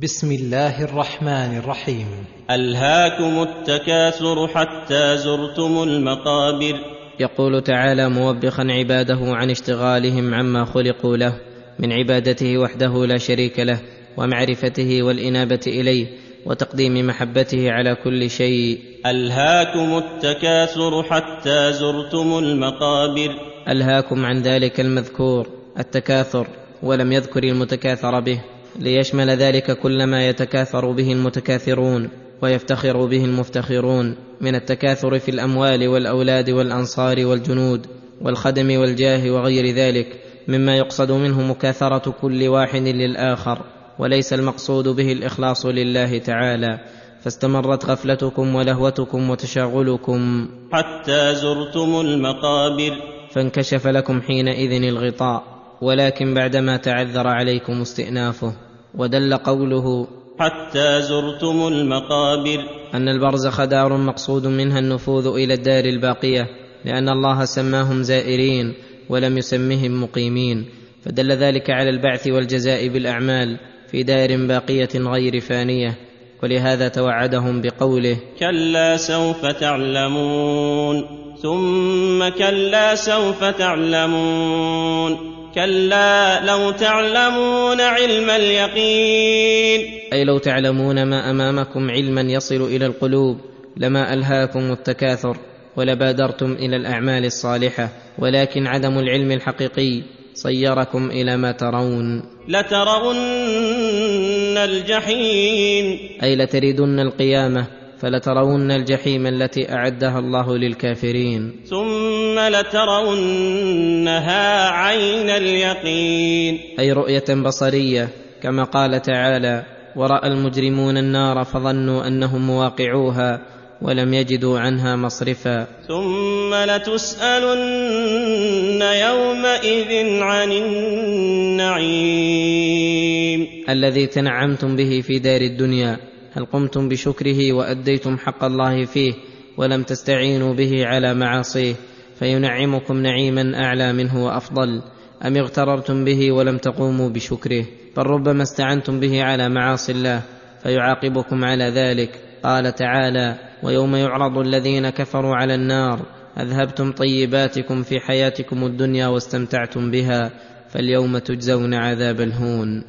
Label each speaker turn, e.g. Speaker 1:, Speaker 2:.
Speaker 1: بسم الله الرحمن الرحيم.
Speaker 2: ألهاكم التكاثر حتى زرتم المقابر.
Speaker 3: يقول تعالى موبخا عباده عن اشتغالهم عما خلقوا له من عبادته وحده لا شريك له ومعرفته والإنابة إليه وتقديم محبته على كل شيء.
Speaker 2: ألهاكم التكاثر حتى زرتم المقابر.
Speaker 3: ألهاكم عن ذلك المذكور التكاثر ولم يذكر المتكاثر به. ليشمل ذلك كل ما يتكاثر به المتكاثرون ويفتخر به المفتخرون من التكاثر في الأموال والأولاد والأنصار والجنود والخدم والجاه وغير ذلك مما يقصد منه مكاثرة كل واحد للآخر وليس المقصود به الإخلاص لله تعالى. فاستمرت غفلتكم ولهوتكم وتشاغلكم.
Speaker 2: حتى زرتم المقابر.
Speaker 3: فانكشف لكم حينئذ الغطاء ولكن بعدما تعذر عليكم استئنافه. ودل قوله
Speaker 2: حتى زرتم المقابر.
Speaker 3: أن البرزخ دار مقصود منها النفوذ إلى الدار الباقية لأن الله سماهم زائرين ولم يسمهم مقيمين فدل ذلك على البعث والجزاء بالأعمال في دار باقية غير فانية ولهذا توعدهم بقوله
Speaker 2: كلا سوف تعلمون ثم كلا سوف تعلمون. كلا لو تعلمون علم اليقين.
Speaker 3: أي لو تعلمون ما أمامكم علما يصل إلى القلوب لما ألهاكم التكاثر ولبادرتم إلى الأعمال الصالحة ولكن عدم العلم الحقيقي صيركم إلى ما ترون.
Speaker 2: لترون الجحيم.
Speaker 3: أي لتردن القيامة فلترون الجحيم التي أعدها الله للكافرين.
Speaker 2: ثم لترونها عين اليقين.
Speaker 3: أي رؤية بصرية كما قال تعالى ورأى المجرمون النار فظنوا أنهم مواقعوها ولم يجدوا عنها مصرفا.
Speaker 2: ثم لتسألن يومئذ عن النعيم.
Speaker 3: الذي تنعمتم به في دار الدنيا. هل قمتم بشكره وأديتم حق الله فيه ولم تستعينوا به على معاصيه فينعمكم نعيما أعلى منه وأفضل أم اغتررتم به ولم تقوموا بشكره بل ربما استعنتم به على معاصي الله فيعاقبكم على ذلك قال تعالى ويوم يعرض الذين كفروا على النار أذهبتم طيباتكم في حياتكم الدنيا واستمتعتم بها فاليوم تجزون عذاب الهون